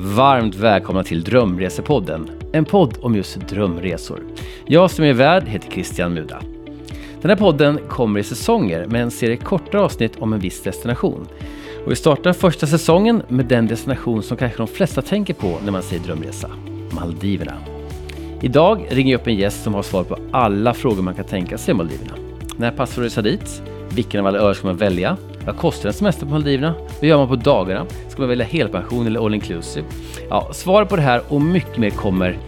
Varmt välkomna till Drömresepodden, en podd om just drömresor. Jag som är värd heter Christian Muda. Den här podden kommer i säsonger med en serie korta avsnitt om en viss destination. Och vi startar första säsongen med den destination som kanske de flesta tänker på när man säger drömresa, Maldiverna. Idag ringer jag upp en gäst som har svar på alla frågor man kan tänka sig om Maldiverna. När passar det att resa dit? Vilken av alla öar ska man välja? Vad kostar en semester på Maldiverna? Vad gör man på dagarna? Ska man välja helpension eller all inclusive? Ja, svar på det här och mycket mer kommer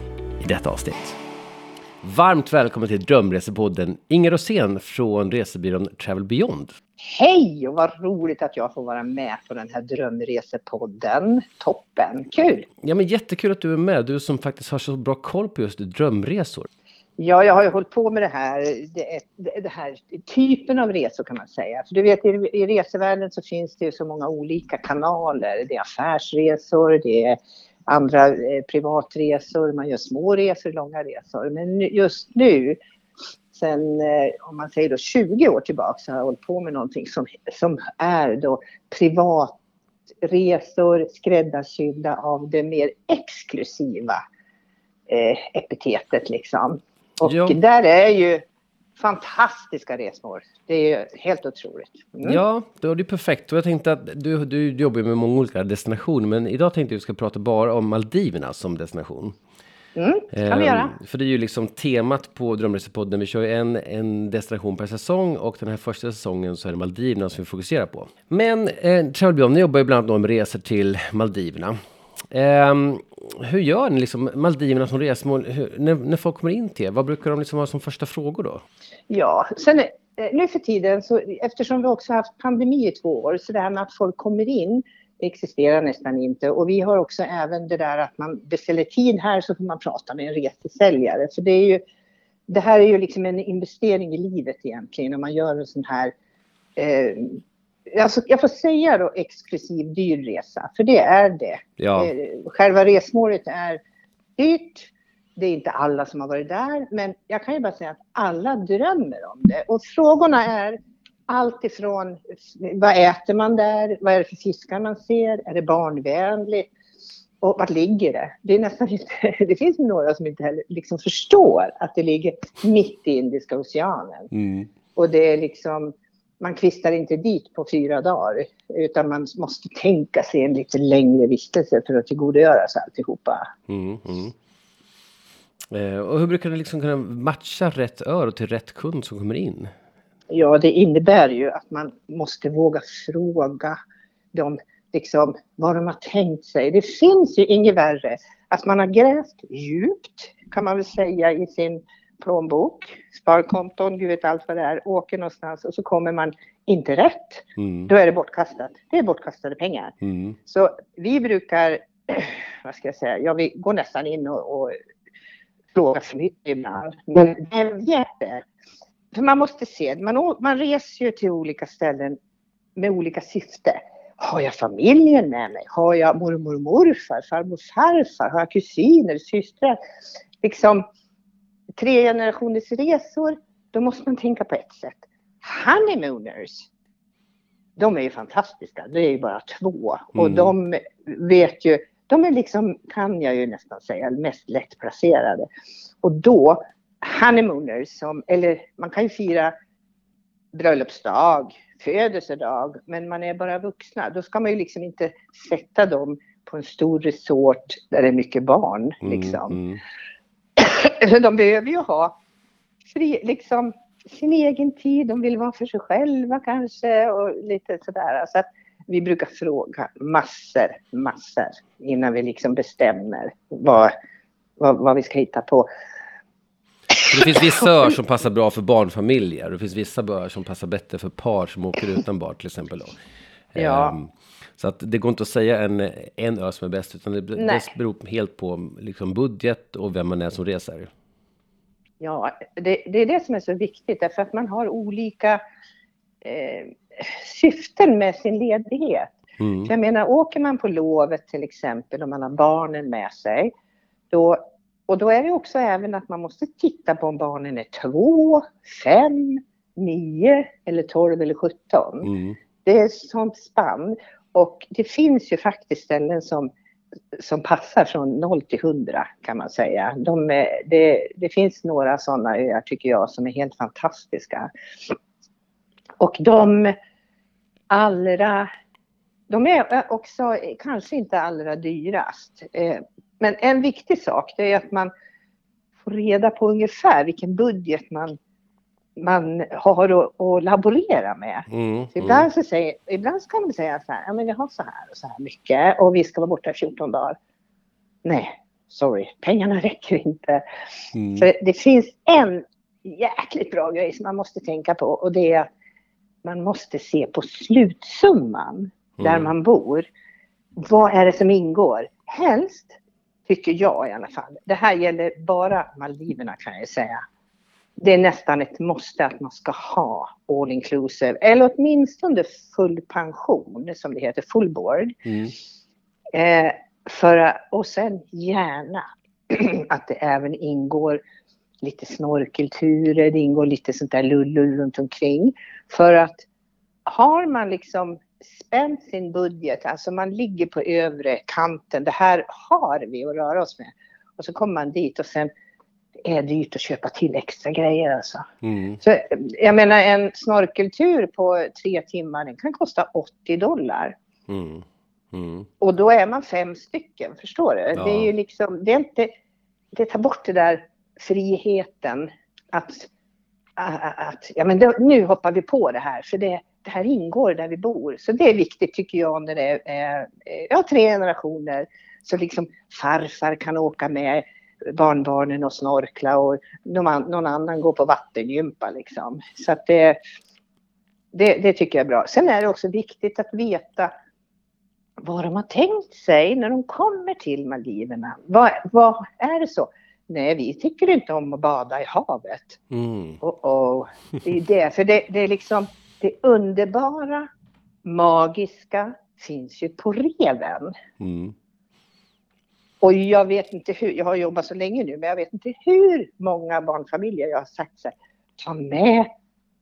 i detta avsnitt. Varmt välkommen till Drömresepodden Inger Rosén från resebyrån Travel Beyond. Hej och vad roligt att jag får vara med på den här drömresepodden. Toppen, kul! Ja men jättekul att du är med, du som faktiskt har så bra koll på just drömresor. Ja, jag har ju hållit på med det här, det, det, här typen av resor kan man säga. För du vet, i, i resevärlden så finns det ju så många olika kanaler. Det är affärsresor, det är andra eh, privatresor, man gör små resor, långa resor. Men just nu, sen eh, om man säger då 20 år tillbaka, så har jag hållit på med någonting som, som är då privatresor skräddarsydda av det mer exklusiva eh, epitetet liksom. Och ja. där är ju fantastiska resmål. Det är ju helt otroligt. Mm. Ja, då är det perfekt. Och jag tänkte att du, du jobbar med många olika destinationer, men idag tänkte jag att vi ska prata bara om Maldiverna som destination. Mm, kan vi göra. Ehm, för det är ju liksom temat på Drömresepodden. Vi kör ju en, en destination per säsong och den här första säsongen så är det Maldiverna som vi fokuserar på. Men eh, Travel ni jobbar ju bland annat med resor till Maldiverna. Um, hur gör ni liksom Maldiverna som resmål? Hur, när, när folk kommer in till er, vad brukar de liksom ha som första frågor då? Ja, sen eh, nu för tiden så eftersom vi också haft pandemi i två år så det här med att folk kommer in existerar nästan inte och vi har också även det där att man beställer tid här så får man prata med en resesäljare för det är ju det här är ju liksom en investering i livet egentligen om man gör en sån här eh, alltså, jag får säga då exklusiv dyr resa, för det är det. Ja. Eh, själva resmålet är dyrt. Det är inte alla som har varit där, men jag kan ju bara säga att alla drömmer om det. Och frågorna är allt ifrån vad äter man där? Vad är det för fiskar man ser? Är det barnvänligt? Och vart ligger det? Det, är nästan inte, det finns några som inte heller liksom förstår att det ligger mitt i Indiska oceanen. Mm. Och det är liksom man kvistar inte dit på fyra dagar utan man måste tänka sig en lite längre vistelse för att tillgodogöra sig alltihopa. Mm, mm. Eh, och hur brukar ni liksom kunna matcha rätt öre till rätt kund som kommer in? Ja, det innebär ju att man måste våga fråga dem liksom vad de har tänkt sig. Det finns ju inget värre att man har grävt djupt kan man väl säga i sin plånbok, sparkonton, gud vet allt vad det är, åker någonstans och så kommer man inte rätt. Mm. Då är det bortkastat. Det är bortkastade pengar. Mm. Så vi brukar, vad ska jag säga, ja vi går nästan in och, och frågar för mycket ibland. Men det det. För man måste se, man, man reser ju till olika ställen med olika syfte. Har jag familjen med mig? Har jag mormor och morfar, farmor och farfar? Har jag kusiner, systrar? Liksom, tre generationers resor, då måste man tänka på ett sätt. Honeymooners, de är ju fantastiska. Det är ju bara två. Mm. Och de vet ju, de är liksom, kan jag ju nästan säga, mest lättplacerade. Och då, honeymooners, som, eller man kan ju fira bröllopsdag, födelsedag, men man är bara vuxna. Då ska man ju liksom inte sätta dem på en stor resort där det är mycket barn. Liksom. Mm, mm. De behöver ju ha fri, liksom, sin egen tid. De vill vara för sig själva kanske och lite sådär. Så att vi brukar fråga massor, massor innan vi liksom bestämmer vad, vad, vad vi ska hitta på. Det finns vissa öar som passar bra för barnfamiljer. Det finns vissa öar som passar bättre för par som åker utan barn till exempel. Då. Ja. Um, så att det går inte att säga en, en ö som är bäst, utan det, det beror helt på liksom budget och vem man är som reser. Ja, det, det är det som är så viktigt, därför att man har olika eh, syften med sin ledighet. Mm. Jag menar, åker man på lovet till exempel och man har barnen med sig, då, och då är det också även att man måste titta på om barnen är två, fem, nio eller tolv eller sjutton. Mm. Det är ett sånt spann. Och det finns ju faktiskt ställen som som passar från 0 till 100 kan man säga. De är, det, det finns några sådana öar tycker jag som är helt fantastiska. Och de allra, de är också kanske inte allra dyrast. Eh, men en viktig sak det är att man får reda på ungefär vilken budget man man har att, att laborera med. Mm, ibland, mm. Så säger, ibland kan man säga så här, ja men vi har så här och så här mycket och vi ska vara borta i 14 dagar. Nej, sorry, pengarna räcker inte. Mm. För det finns en jäkligt bra grej som man måste tänka på och det är att man måste se på slutsumman där mm. man bor. Vad är det som ingår? Helst, tycker jag i alla fall, det här gäller bara Maldiverna kan jag säga det är nästan ett måste att man ska ha all inclusive eller åtminstone full pension som det heter, full board. Mm. Eh, för, och sen gärna att det även ingår lite snorkelturer, det ingår lite sånt där lullull runt omkring. För att har man liksom spänt sin budget, alltså man ligger på övre kanten, det här har vi att röra oss med. Och så kommer man dit och sen är dyrt att köpa till extra grejer alltså. Mm. Så jag menar en snorkeltur på tre timmar den kan kosta 80 dollar. Mm. Mm. Och då är man fem stycken, förstår du? Ja. Det är ju liksom, det är inte, det tar bort det där friheten att, att ja men då, nu hoppar vi på det här för det, det här ingår där vi bor. Så det är viktigt tycker jag när det är, är ja, tre generationer. Så liksom farfar kan åka med barnbarnen och snorkla och någon annan går på vattengympa liksom. Så att det, det, det, tycker jag är bra. Sen är det också viktigt att veta vad de har tänkt sig när de kommer till Maldiverna. Vad, vad är det så? Nej, vi tycker inte om att bada i havet. Mm. Oh, oh. Det är det, för det, det är liksom det underbara, magiska finns ju på reven. Mm. Och jag vet inte hur, jag har jobbat så länge nu, men jag vet inte hur många barnfamiljer jag har sagt så här, ta med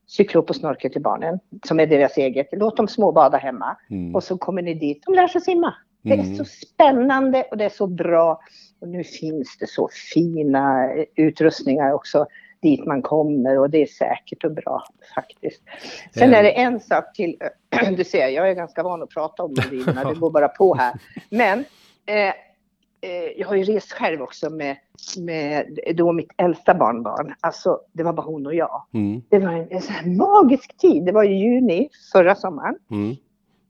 cyklop och snorkel till barnen, som är deras eget. Låt dem småbada hemma. Mm. Och så kommer ni dit, de lär sig simma. Det är mm. så spännande och det är så bra. Och nu finns det så fina utrustningar också dit man kommer och det är säkert och bra faktiskt. Sen är det en sak till. Du ser, jag är ganska van att prata om Maldiverna, det går bara på här. Men eh, eh, jag har ju rest själv också med, med då mitt äldsta barnbarn. Alltså, det var bara hon och jag. Mm. Det var en, en sån här magisk tid. Det var i juni förra sommaren. Mm.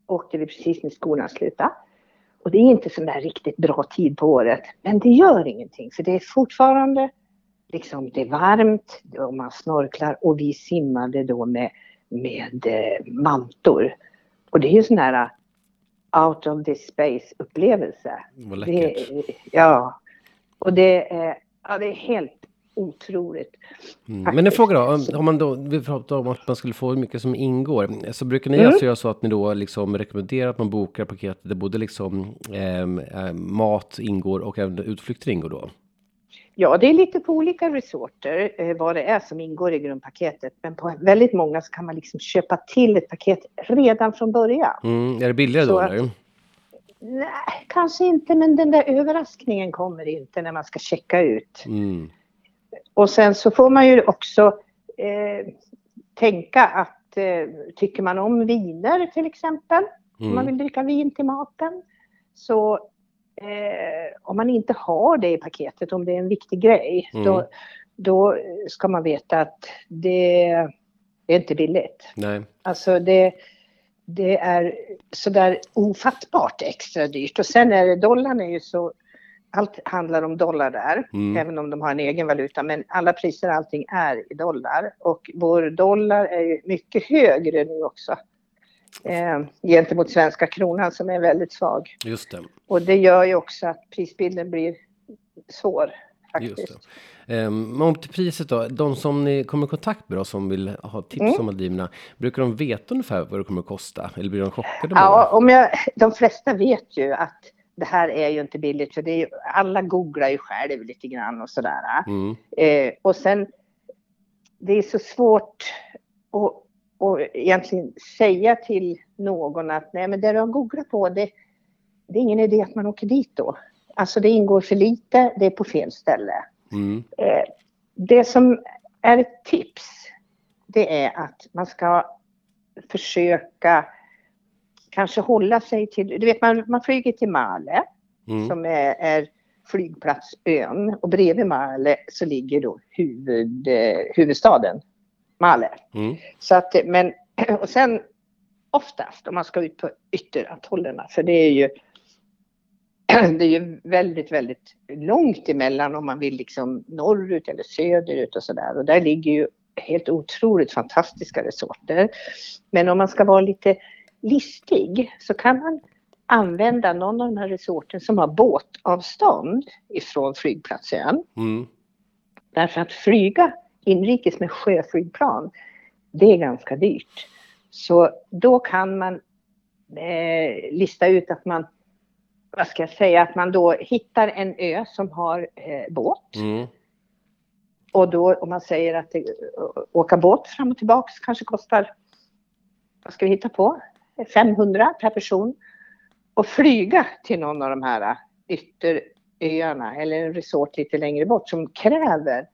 Åkte vi precis när skolan slutade. Och det är inte sån där riktigt bra tid på året. Men det gör ingenting, för det är fortfarande liksom, det är varmt och man snorklar och vi simmade då med, med eh, mantor. Och det är ju sån här out of this space upplevelse. Vad läckert. Det, ja, och det är, ja, det är helt otroligt. Mm. Men en fråga då, om man då, vi pratar om att man skulle få hur mycket som ingår. Så brukar ni mm. alltså göra så att ni då liksom rekommenderar att man bokar paket där både liksom eh, mat ingår och även utflykter ingår då? Ja, det är lite på olika resorter eh, vad det är som ingår i grundpaketet. Men på väldigt många så kan man liksom köpa till ett paket redan från början. Mm, är det billigare så då eller? Nej, kanske inte, men den där överraskningen kommer inte när man ska checka ut. Mm. Och sen så får man ju också eh, tänka att eh, tycker man om viner till exempel, mm. om man vill dricka vin till maten, så eh, om man inte har det i paketet, om det är en viktig grej, mm. då, då ska man veta att det, är inte billigt. Nej. Alltså det, det är sådär ofattbart extra dyrt. Och sen är det, dollarn är ju så, allt handlar om dollar där, mm. även om de har en egen valuta. Men alla priser, allting är i dollar. Och vår dollar är ju mycket högre nu också eh, gentemot svenska kronan som är väldigt svag. Just det. Och det gör ju också att prisbilden blir svår. Faktiskt. Um, om till priset då, de som ni kommer i kontakt med då, som vill ha tips mm. om Maldiverna, brukar de veta ungefär vad det kommer att kosta? Eller blir de chockade? Ja, om jag, de flesta vet ju att det här är ju inte billigt, för det är ju, alla googlar ju själv lite grann och sådär. Mm. Eh, och sen, det är så svårt att och egentligen säga till någon att nej men det du har googlat på det, det är ingen idé att man åker dit då. Alltså det ingår för lite, det är på fel ställe. Mm. Eh, det som är ett tips, det är att man ska försöka kanske hålla sig till, du vet man, man flyger till Male Mm. som är, är flygplatsön och bredvid Male så ligger då huvud, eh, huvudstaden Male. Mm. Så att, men, och sen oftast om man ska ut på ytteratollerna, för det är ju det är ju väldigt, väldigt långt emellan om man vill liksom norrut eller söderut och sådär. Och där ligger ju helt otroligt fantastiska resorter. Men om man ska vara lite listig så kan man använda någon av de här resorten som har båtavstånd ifrån flygplatsen. Mm. Därför att flyga inrikes med sjöflygplan, det är ganska dyrt. Så då kan man eh, lista ut att man, vad ska jag säga, att man då hittar en ö som har eh, båt. Mm. Och då om man säger att det, åka båt fram och tillbaks kanske kostar, vad ska vi hitta på, 500 per person. Och flyga till någon av de här ytteröarna eller en resort lite längre bort som kräver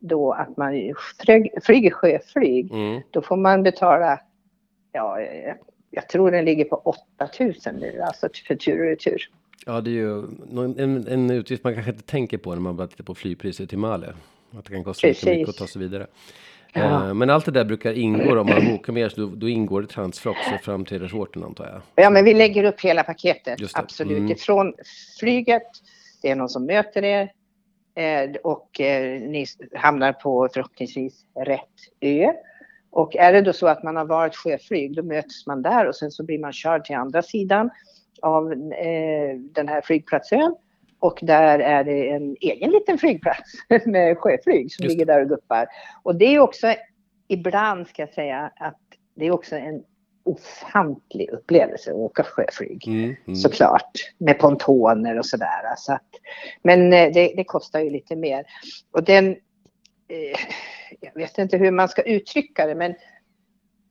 då att man flyg, flyger sjöflyg. Mm. Då får man betala, ja, jag tror den ligger på 8000 nu, alltså för tur och retur. Ja, det är ju en, en utgift man kanske inte tänker på när man bara tittar på flygpriser till Male. Att det kan kosta Precis. mycket att ta sig vidare. Ja. Eh, Men allt det där brukar ingå om man bokar med er, så då, då ingår det transfer också fram till resorten antar jag. Ja, men vi lägger upp hela paketet, absolut. Mm. Ifrån flyget, det är någon som möter er och eh, ni hamnar på förhoppningsvis rätt ö. Och är det då så att man har varit sjöflyg, då möts man där och sen så blir man körd till andra sidan av eh, den här flygplatsön. Och där är det en egen liten flygplats med sjöflyg som ligger där och guppar. Och det är också ibland ska jag säga att det är också en ofantlig upplevelse att åka sjöflyg. Mm. Mm. Såklart, med pontoner och sådär. Så att, men eh, det, det kostar ju lite mer. Och den, eh, jag vet inte hur man ska uttrycka det, men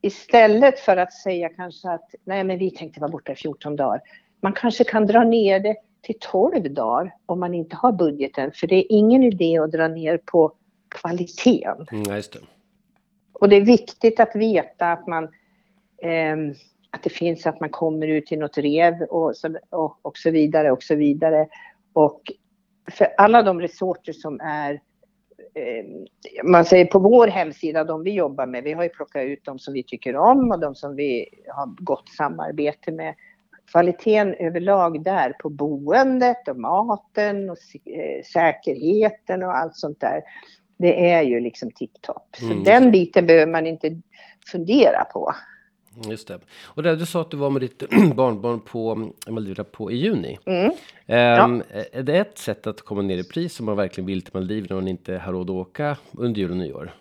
istället för att säga kanske att nej men vi tänkte vara borta i 14 dagar. Man kanske kan dra ner det till 12 dagar om man inte har budgeten. För det är ingen idé att dra ner på kvaliteten. Mm, just det. Och det är viktigt att veta att man att det finns att man kommer ut till något rev och så, och, och så vidare och så vidare. Och för alla de resorter som är ehm, man säger på vår hemsida, de vi jobbar med, vi har ju plockat ut de som vi tycker om och de som vi har gott samarbete med. Kvaliteten överlag där på boendet och maten och eh, säkerheten och allt sånt där. Det är ju liksom tipptopp. Så Mm. den biten behöver man inte fundera på. Just det. Och där, du sa att du var med ditt barnbarn på Maldiverna på i juni. Mm. Ehm, Är det ett sätt att komma ner i pris om man verkligen vill till Maldiverna och man inte har råd att åka under jul och nyår?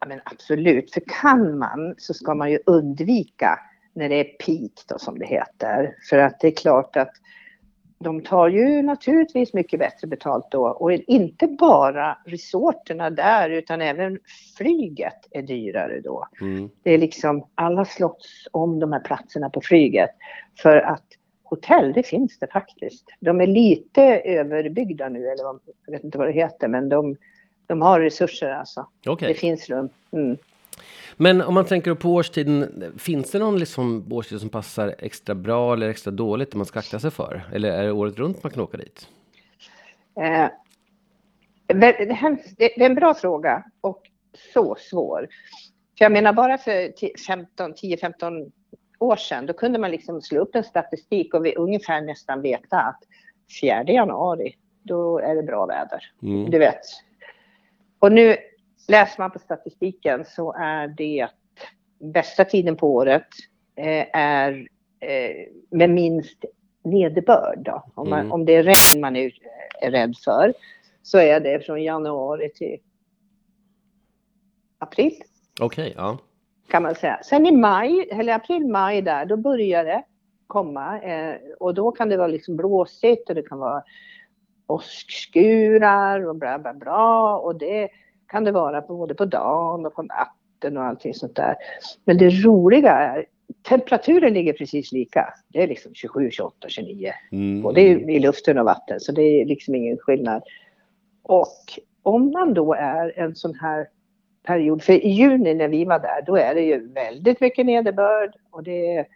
Ja, men absolut, för kan man så ska man ju undvika när det är peak då som det heter. För att det är klart att de tar ju naturligtvis mycket bättre betalt då och inte bara resorterna där utan även flyget är dyrare då. Mm. Det är liksom alla slåss om de här platserna på flyget för att hotell det finns det faktiskt. De är lite överbyggda nu eller vad, jag vet inte vad det heter men de, de har resurser alltså. Okej. Det finns rum. Mm. Men om man tänker på årstiden, finns det någon liksom årstid som passar extra bra eller extra dåligt som man ska akta sig för? Eller är det året runt man kan åka dit? Eh, det, det här- det det är en bra fråga och så svår. För jag menar bara för 10-15 år sedan, då kunde man liksom slå upp en statistik och vi ungefär nästan veta att 4 januari, då är det bra väder. Mm. Du vet. Och nu läser man på statistiken så är det bästa tiden på året eh, är eh, med minst nederbörd. Då. Om, man, Mm. om det är regn man är, är rädd för så är det från januari till april Okej, ja. kan man säga. Sen i maj, eller april, maj där, då börjar det komma eh, och då kan det vara liksom blåsigt och det kan vara åskskurar och bla bla bla och det kan det vara både på dagen och på natten och allting sånt där. Men det roliga är temperaturen ligger precis lika. Det är liksom 27, 28, 29. Mm. Både i, i luften och vatten, så det är liksom ingen skillnad. Och om man då är en sån här period, för i juni när vi var där, då är det ju väldigt mycket nederbörd och det,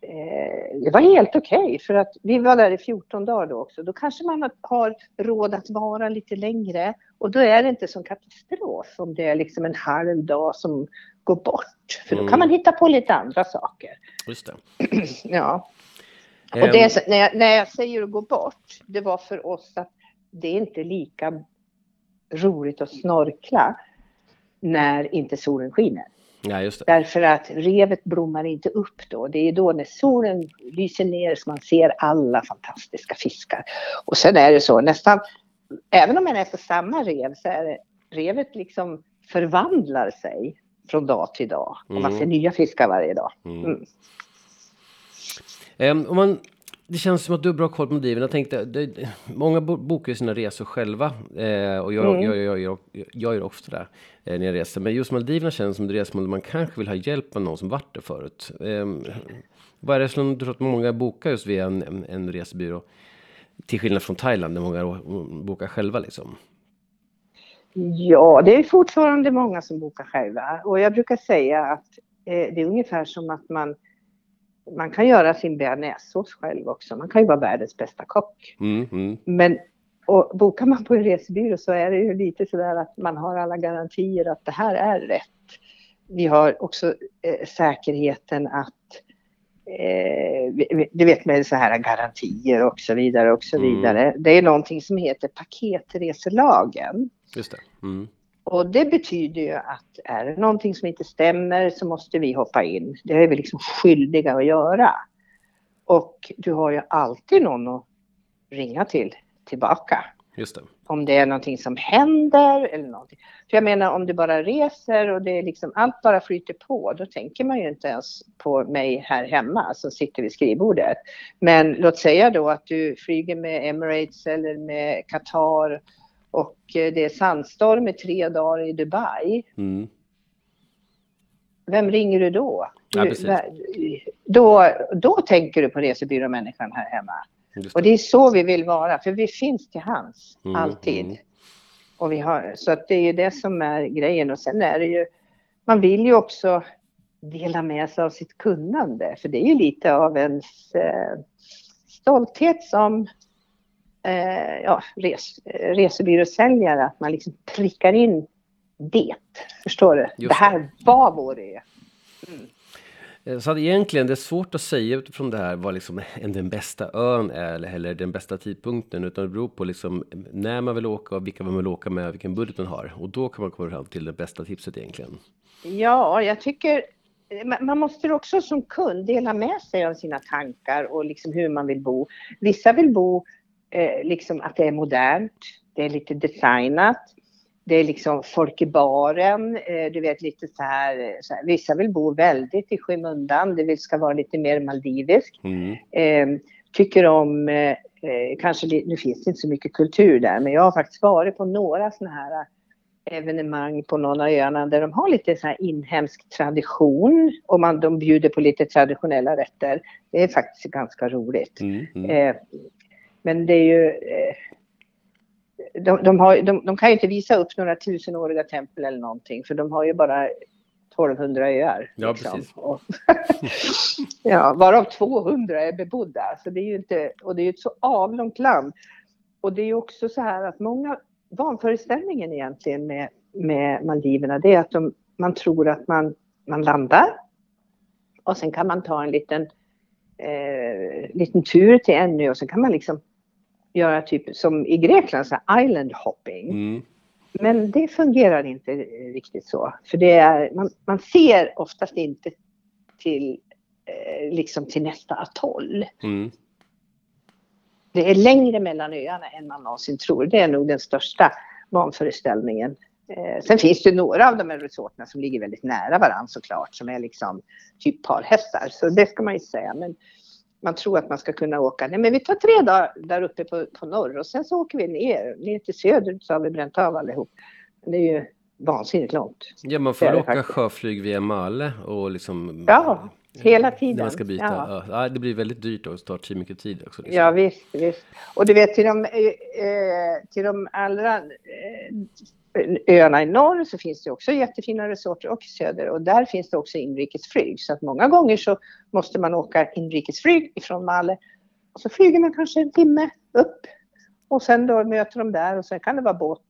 eh, det var helt okej okay, för att vi var där i 14 dagar då också. Då kanske man har råd att vara lite längre och då är det inte som katastrof om det är liksom en halv dag som går bort. För då kan mm. man hitta på lite andra saker. Just det. ja. Och det är, när, jag, när jag säger att gå bort, det var för oss att det är inte lika roligt att snorkla när inte solen skiner. Ja, just det. Därför att revet blommar inte upp då. Det är då när solen lyser ner som man ser alla fantastiska fiskar. Och sen är det så nästan, även om man är på samma rev så är det, revet liksom förvandlar sig från dag till dag. Och man mm. ser nya fiskar varje dag. Mm. Mm. Um, om man det känns som att du har bra koll på Maldiverna. Jag tänkte, det, många bokar ju sina resor själva. Eh, och jag, mm. jag, jag, jag, jag gör ofta det eh, när jag reser. Men just Maldiverna känns som ett resmål där man kanske vill ha hjälp av någon som varit där förut. Eh, vad är det som du tror att många bokar just via en, en, en resebyrå? Till skillnad från Thailand där många bokar själva liksom. Ja, det är fortfarande många som bokar själva. Och jag brukar säga att eh, det är ungefär som att man man kan göra sin bearnaisesås själv också. Man kan ju vara världens bästa kock. Mm, mm. Men och bokar man på en resebyrå så är det ju lite sådär att man har alla garantier att det här är rätt. Vi har också eh, säkerheten att eh, du vet med så här garantier och så vidare och så mm. vidare. Det är någonting som heter paketreselagen. Just det. Och det betyder ju att är det någonting som inte stämmer så måste vi hoppa in. Det är vi liksom skyldiga att göra. Och du har ju alltid någon att ringa till tillbaka. Just det. Om det är någonting som händer eller någonting. För jag menar om du bara reser och det är liksom allt bara flyter på, då tänker man ju inte ens på mig här hemma som sitter vid skrivbordet. Men låt säga då att du flyger med Emirates eller med Qatar och eh, det är sandstorm i tre dagar i Dubai. Mm. Vem ringer du då? Ja, då, då tänker du på resebyråmänniskan här hemma. Det. Och det är så vi vill vara, för vi finns till hands, mm, alltid. Mm. Och vi har, så att det är ju det som är grejen. Och sen är det ju, man vill ju också dela med sig av sitt kunnande, för det är ju lite av ens eh, stolthet som eh, ja, res, resebyråsäljare, att man liksom prickar in det. Förstår du? Just det här var vår ö. Mm. Eh, så att egentligen det är svårt att säga utifrån det här vad liksom den bästa ön är eller den bästa tidpunkten utan det beror på liksom när man vill åka och vilka man vill åka med och vilken budget man har och då kan man komma fram till det bästa tipset egentligen. Ja, jag tycker man måste också som kund dela med sig av sina tankar och liksom hur man vill bo. Vissa vill bo eh, liksom att det är modernt, det är lite designat. Det är liksom folk i baren, eh, du vet lite så här, så här, Vissa vill bo väldigt i skymundan, det vill ska vara lite mer maldiviskt. Mm. Eh, tycker om, eh, eh, kanske, nu finns det inte så mycket kultur där, men jag har faktiskt varit på några sådana här evenemang på någon av öarna där de har lite så här inhemsk tradition och man, de bjuder på lite traditionella rätter. Det är faktiskt ganska roligt. Mm, mm. Eh, men det är ju... Eh, de, de, har, de, de, kan ju inte visa upp några tusenåriga tempel eller någonting för de har ju bara 1200 öar. Ja, liksom. precis. Och, ja, varav 200 är bebodda. Så det är ju inte, och det är ju ett så avlångt land. Och det är ju också så här att många, vanföreställningen egentligen med, med Maldiverna, det är att de, man tror att man, man landar och sen kan man ta en liten, eh, liten tur till en ö och sen kan man liksom göra typ som i Grekland, så island hopping. Mm. Men det fungerar inte riktigt så. För det är, man, man ser oftast inte till, eh, liksom till nästa atoll. Mm. Det är längre mellan öarna än man någonsin tror. Det är nog den största vanföreställningen. Eh, sen finns det några av de här resorterna som ligger väldigt nära varandra såklart, som är liksom typ parhästar. Så det ska man ju säga. Men man tror att man ska kunna åka. Nej, men vi tar tre dagar där uppe på, på norr och sen så åker vi ner, ner till söder så har vi bränt av allihop. Det är ju vansinnigt långt. Ja, man får åka faktiskt. sjöflyg via Male och liksom ja. Hela tiden. När man ska byta. Ja. Ja. det blir väldigt dyrt och tar mycket tid också. Liksom. Ja visst, visst. Och du vet till de, eh, eh till de allra eh, öarna i norr så finns det också jättefina resorter och i söder och där finns det också inrikesflyg. Så att många gånger så måste man åka inrikesflyg ifrån Malle och så flyger man kanske en timme upp och sen då möter de där och sen kan det vara båt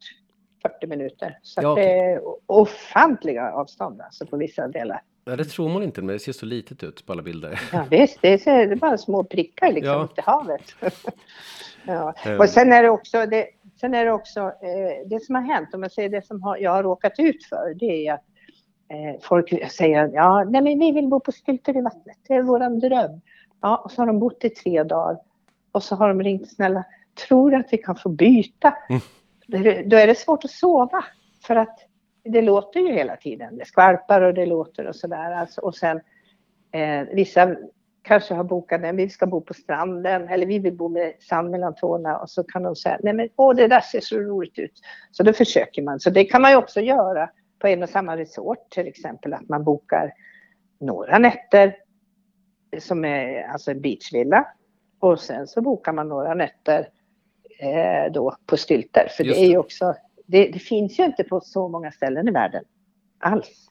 40 minuter. Så ja, okay. det är ofantliga avstånd alltså på vissa delar. Ja, det tror man inte, men det ser så litet ut på alla bilder. Ja, visst, det är, det är bara små prickar liksom ja. upp till havet. ja. Ehm. Och sen är det också, det, sen är det också eh, det som har hänt, om jag säger det som har, jag har råkat ut för, det är att eh, folk säger ja, nej men vi vill bo på stylter i vattnet, det är våran dröm. Ja, och så har de bott i tre dagar och så har de ringt, snälla, tror att vi kan få byta? Mm. Då är det svårt att sova för att det låter ju hela tiden. Det skvalpar och det låter och sådär. Alltså, och sen eh, vissa kanske har bokat en, vi ska bo på stranden eller vi vill bo med sand mellan tårna och så kan de säga, nej men åh det där ser så roligt ut. Så då försöker man. Så det kan man ju också göra på en och samma resort till exempel att man bokar några nätter som är alltså en beachvilla och sen så bokar man några nätter eh, då på stylter. För Just det är ju också, det, det, finns ju inte på så många ställen i världen alls.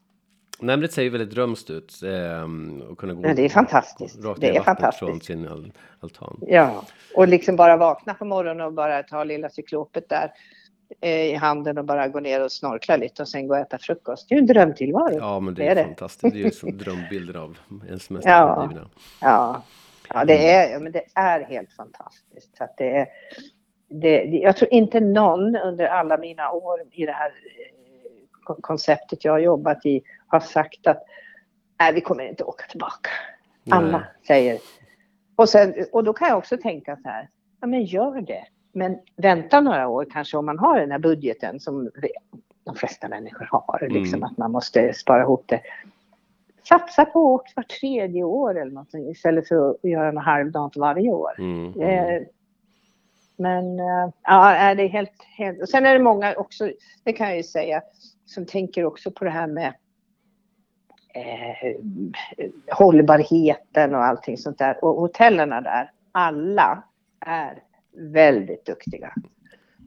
Det ser ju väldigt drömskt ut. Eh, och kunna gå ja, det är fantastiskt. Rakt det är fantastiskt. från sin al altan. Ja, och liksom bara vakna på morgonen och bara ta lilla cyklopet där eh, i handen och bara gå ner och snorkla lite och sen gå och äta frukost. Det är ju en drömtillvaro. Ja, men det, det är, är fantastiskt. Det är ju som drömbilder av en semester. Ja, ja, ja, det är, men det är helt fantastiskt. Så att det är, det, jag tror inte någon under alla mina år i det här eh, konceptet jag har jobbat i har sagt att nej, vi kommer inte åka tillbaka. Alla nej. säger. Och, sen, och då kan jag också tänka så här, ja men gör det. Men vänta några år kanske om man har den här budgeten som de flesta människor har, liksom mm. att man måste spara ihop det. Satsa på att åka var tredje år eller någonting istället för att göra en halvdant varje år. Mm. Eh, men äh, ja, det är helt, helt... Och sen är det många också, det kan jag ju säga, som tänker också på det här med eh, hållbarheten och allting sånt där. Och hotellerna där, alla är väldigt duktiga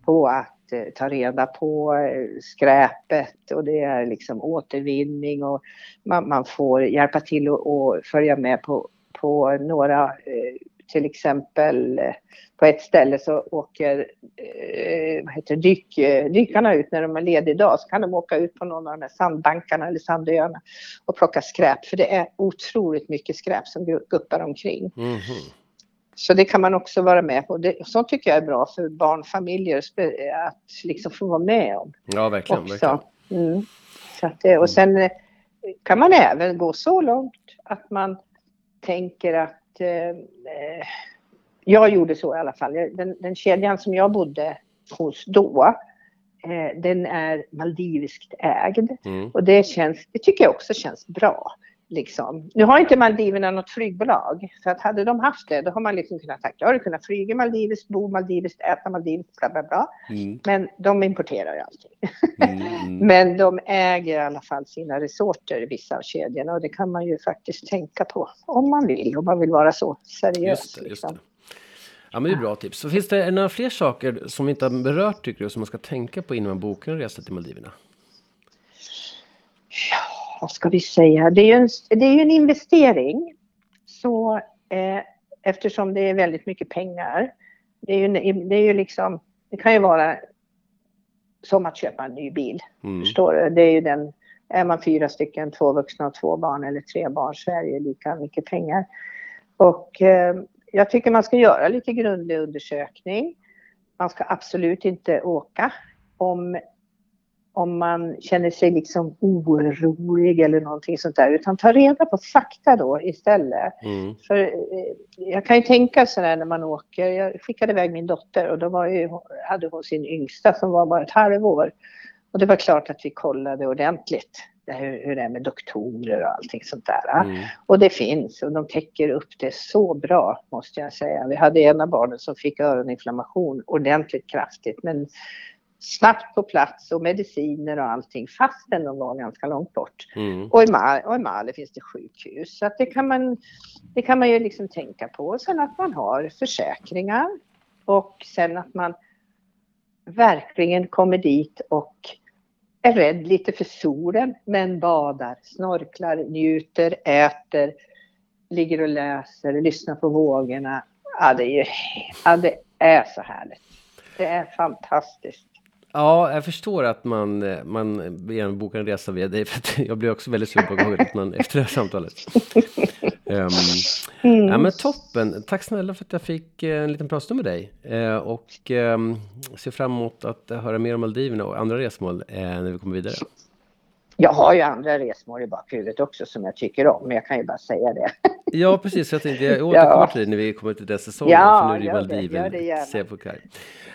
på att eh, ta reda på eh, skräpet och det är liksom återvinning och man, man får hjälpa till och, följa med på, på några eh, till exempel eh, på ett ställe så åker eh, vad heter dyk, eh, dykarna ut när de är lediga idag så kan de åka ut på någon av de här sandbankarna eller sandöarna och plocka skräp för det är otroligt mycket skräp som guppar omkring. Mm -hmm. Så det kan man också vara med på. Det, sånt tycker jag är bra för barnfamiljer att liksom få vara med om. Ja, verkligen. verkligen. Mm. Så att, och sen kan man även gå så långt att man tänker att eh, jag gjorde så i alla fall. Den, den kedjan som jag bodde hos då, eh, den är maldiviskt ägd. Mm. Och det känns, det tycker jag också känns bra. Liksom. Nu har inte Maldiverna något flygbolag, så att hade de haft det, då har man liksom kunnat sagt, jag har kunnat flyga maldiviskt, bo maldiviskt, äta maldiviskt, bla bla bla. Mm. Men de importerar ju allting. Mm. Men de äger i alla fall sina resorter, vissa av kedjorna, och det kan man ju faktiskt tänka på om man vill, om man vill vara så seriös. Just det, just liksom. det. Ja, men det är bra tips. Så finns det några fler saker som vi inte har berört tycker du, som man ska tänka på innan man bokar en resa till Maldiverna? Ja vad ska vi säga, det är ju en, det är en investering. Så eh, eftersom det är väldigt mycket pengar. Det är ju, det är ju liksom, det kan ju vara som att köpa en ny bil. Mm. Förstår du? Det är ju den, är man fyra stycken, två vuxna och två barn eller tre barn så är det ju lika mycket pengar. Och eh, jag tycker man ska göra lite grundlig undersökning. Man ska absolut inte åka om om man känner sig liksom orolig eller någonting sånt där, utan ta reda på fakta då istället. Mm. För eh, jag kan ju tänka sådär när man åker, jag skickade iväg min dotter och då var ju, hade hon sin yngsta som var bara ett halvår. Och det var klart att vi kollade ordentligt hur, hur det är med doktorer och allting sånt där. Mm. Och det finns och de täcker upp det så bra måste jag säga. Vi hade ena barnen som fick öroninflammation ordentligt kraftigt men snabbt på plats och mediciner och allting fastän de var ganska långt bort. Mm. Och, i Mali, och i Mali finns det sjukhus. Så att det, kan man, det kan man ju liksom tänka på. Och sen att man har försäkringar och sen att man verkligen kommer dit och är rädd lite för solen men badar, snorklar, njuter, äter, ligger och läser, lyssnar på vågorna. Ja, det är, ju, ja, det är så härligt. Det är fantastiskt. Ja, jag förstår att man, eh, man gärna bokar en resa via dig. För att jag blir också väldigt sugen på man, efter det här samtalet. Um, mm. Ja men toppen! Tack snälla för att jag fick eh, en liten pratstund med dig. Uh, och um, ser fram emot att höra mer om Maldiverna och andra resmål uh, när vi kommer vidare. Jag har ju andra resmål i bakhuvudet också som jag tycker om, men jag kan ju bara säga det. ja, precis. Jag tänkte jag återkommer ja. till det när vi kommer till den säsongen. Ja, för nu är det Maldiven. Det, gör kaj.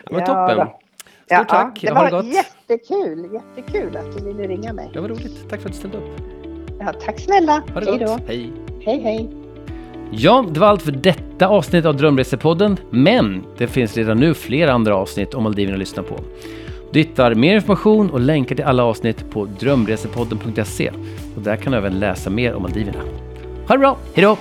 Ja, men ja, toppen! Då. Stort ja, tack! Det var gott. jättekul! Jättekul att du ville ringa mig. Det var roligt. Tack för att du ställde upp. Ja, tack snälla! Ha det hej gott! Hej! Hej, hej! Ja, det var allt för detta avsnitt av Drömresepodden, men det finns redan nu flera andra avsnitt om Maldiverna att lyssna på. Du hittar mer information och länkar till alla avsnitt på drömresepodden.se och där kan du även läsa mer om Maldiverna. Ha det bra, hejdå!